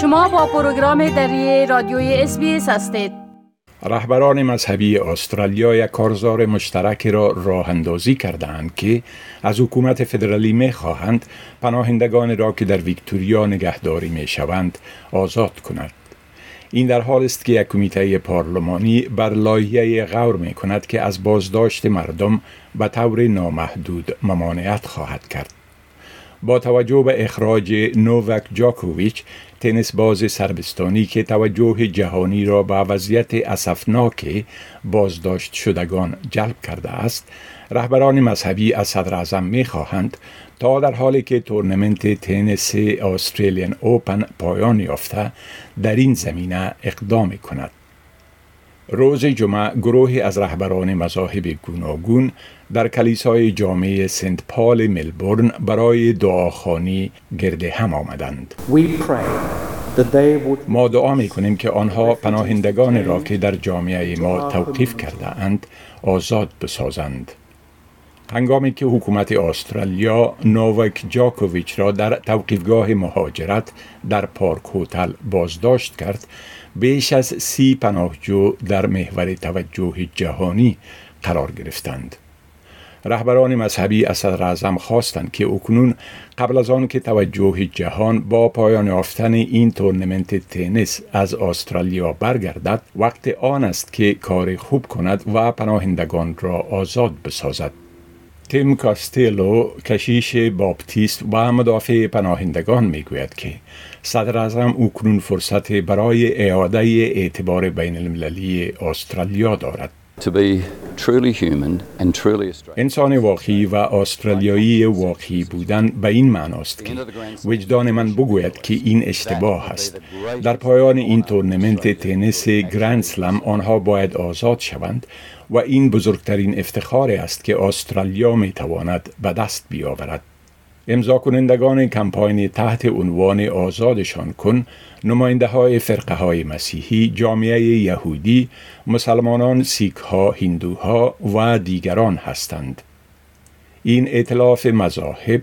شما با پروگرام دری رادیوی اس هستید رهبران مذهبی استرالیا یک کارزار مشترک را راه اندازی کردند که از حکومت فدرالی می خواهند پناهندگان را که در ویکتوریا نگهداری می شوند آزاد کند. این در حال است که یک کمیته پارلمانی بر لایحه غور می کند که از بازداشت مردم به طور نامحدود ممانعت خواهد کرد. با توجه به اخراج نووک جاکوویچ تنیس باز سربستانی که توجه جهانی را به وضعیت اسفناک بازداشت شدگان جلب کرده است رهبران مذهبی از صدر اعظم می خواهند تا در حالی که تورنمنت تنیس استرالین اوپن پایان یافته در این زمینه اقدام کند. روز جمعه گروهی از رهبران مذاهب گوناگون در کلیسای جامعه سنت پال ملبورن برای دعاخانی گرد هم آمدند. ما دعا می کنیم که آنها پناهندگان را که در جامعه ما توقیف کرده اند آزاد بسازند. هنگامی که حکومت استرالیا نووک جاکوویچ را در توقیفگاه مهاجرت در پارک هتل بازداشت کرد بیش از سی پناهجو در محور توجه جهانی قرار گرفتند. رهبران مذهبی از صدر خواستند که اکنون قبل از آن که توجه جهان با پایان یافتن این تورنمنت تنیس از استرالیا برگردد وقت آن است که کار خوب کند و پناهندگان را آزاد بسازد. تیم کاستیلو کشیش باپتیست و مدافع پناهندگان می‌گوید که صدر اعظم اکنون فرصت برای اعاده اعتبار بین المللی استرالیا دارد. انسان واقعی و استرالیایی واقعی بودن به این معناست که وجدان من بگوید که این اشتباه است در پایان این تورنمنت تنیس گرند سلم آنها باید آزاد شوند و این بزرگترین افتخار است که استرالیا می تواند به دست بیاورد امضا کنندگان کمپاین تحت عنوان آزادشان کن نماینده های فرقه های مسیحی، جامعه یهودی، مسلمانان، سیک ها، هندوها و دیگران هستند. این اطلاف مذاهب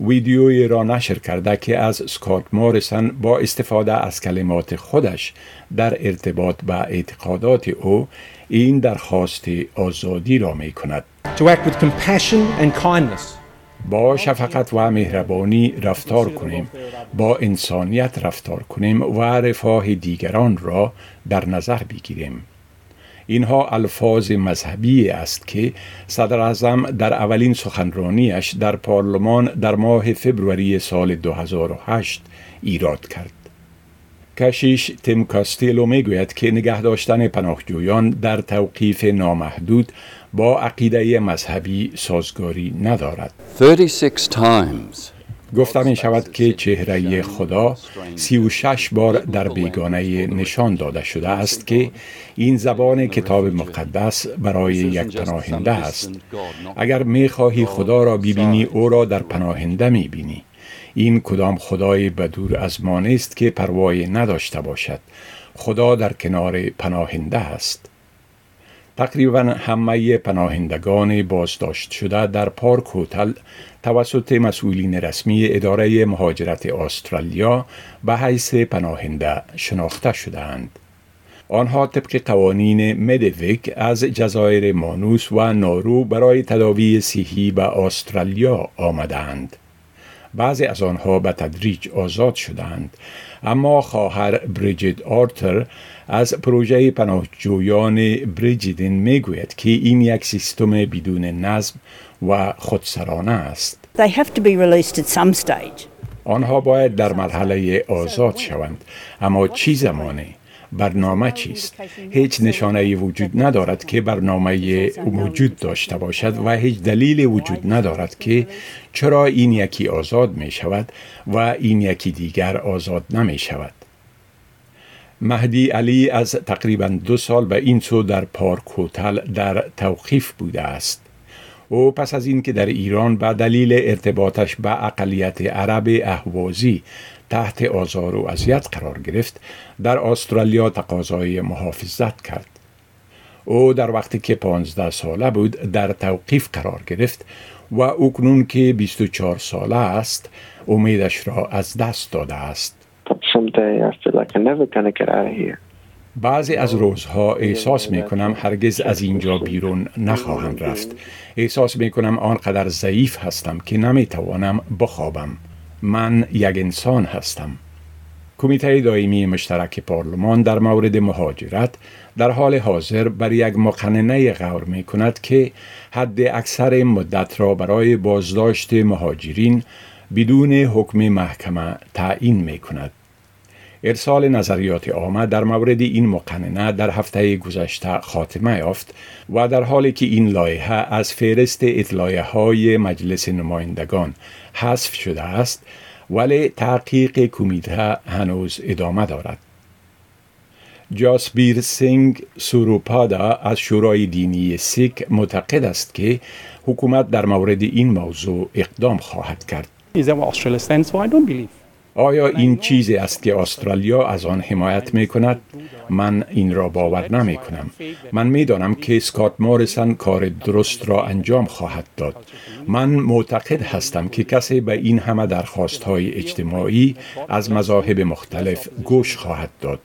ویدیوی را نشر کرده که از سکات مورسن با استفاده از کلمات خودش در ارتباط به اعتقادات او این درخواست آزادی را می کند. To act with compassion and kindness. با شفقت و مهربانی رفتار کنیم با انسانیت رفتار کنیم و رفاه دیگران را در نظر بگیریم اینها الفاظ مذهبی است که صدر اعظم در اولین سخنرانیش در پارلمان در ماه فبروری سال 2008 ایراد کرد. کشیش تیم کاستیلو می‌گوید که نگه داشتن پناهجویان در توقیف نامحدود با عقیده مذهبی سازگاری ندارد. 36 times گفته می شود که چهره خدا سی و شش بار در بیگانه نشان داده شده است که این زبان کتاب مقدس برای یک پناهنده است. اگر می خواهی خدا را ببینی او را در پناهنده می بینی این کدام خدای بدور از ما نیست که پروای نداشته باشد. خدا در کنار پناهنده است. تقریبا همه پناهندگان بازداشت شده در پارک هتل توسط مسئولین رسمی اداره مهاجرت استرالیا به حیث پناهنده شناخته شدهاند. آنها طبق قوانین مدویک از جزایر مانوس و نارو برای تداوی صحی به استرالیا آمدند. بعضی از آنها به تدریج آزاد شدند اما خواهر بریجید آرتر از پروژه پناهجویان بریجیدین می‌گوید که این یک سیستم بدون نظم و خودسرانه است. They have to be released at some stage. آنها باید در مرحله آزاد شوند اما چی زمانه برنامه چیست؟ هیچ نشانه وجود ندارد که برنامه وجود داشته باشد و هیچ دلیل وجود ندارد که چرا این یکی آزاد می شود و این یکی دیگر آزاد نمی شود مهدی علی از تقریبا دو سال به این سو در پارک هتل در توقیف بوده است. او پس از اینکه در ایران به دلیل ارتباطش به اقلیت عرب اهوازی تحت آزار و اذیت قرار گرفت در استرالیا تقاضای محافظت کرد او در وقتی که پانزده ساله بود در توقیف قرار گرفت و اکنون که 24 ساله است امیدش را از دست داده است. بعضی از روزها احساس می کنم هرگز از اینجا بیرون نخواهم رفت. احساس می کنم آنقدر ضعیف هستم که نمی توانم بخوابم. من یک انسان هستم. کمیته دائمی مشترک پارلمان در مورد مهاجرت در حال حاضر بر یک مقننه غور می کند که حد اکثر مدت را برای بازداشت مهاجرین بدون حکم محکمه تعیین می کند. ارسال نظریات آمد در مورد این مقننه در هفته گذشته خاتمه یافت و در حالی که این لایحه از فهرست اطلاعیه های مجلس نمایندگان حذف شده است ولی تحقیق کمیته هنوز ادامه دارد. جاسبیر سینگ سوروپادا از شورای دینی سیک معتقد است که حکومت در مورد این موضوع اقدام خواهد کرد. آیا این چیزی است که استرالیا از آن حمایت می کند؟ من این را باور نمی کنم. من می دانم که سکات مورسن کار درست را انجام خواهد داد. من معتقد هستم که کسی به این همه درخواست های اجتماعی از مذاهب مختلف گوش خواهد داد.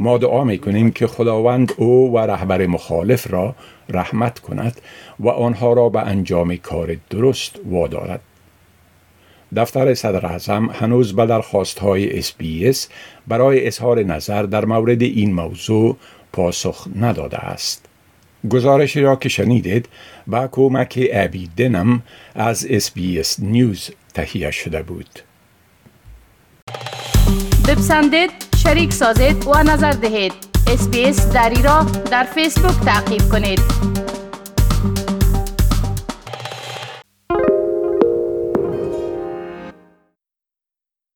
ما دعا می کنیم که خداوند او و رهبر مخالف را رحمت کند و آنها را به انجام کار درست وادارد. دفتر صدر اعظم هنوز به درخواست های اس برای اظهار نظر در مورد این موضوع پاسخ نداده است. گزارشی را که شنیدید با کمک ابی دنم از SBS News تهیه شده بود. بپسندید، شریک سازید و نظر دهید. SBS دری را در فیسبوک تعقیب کنید.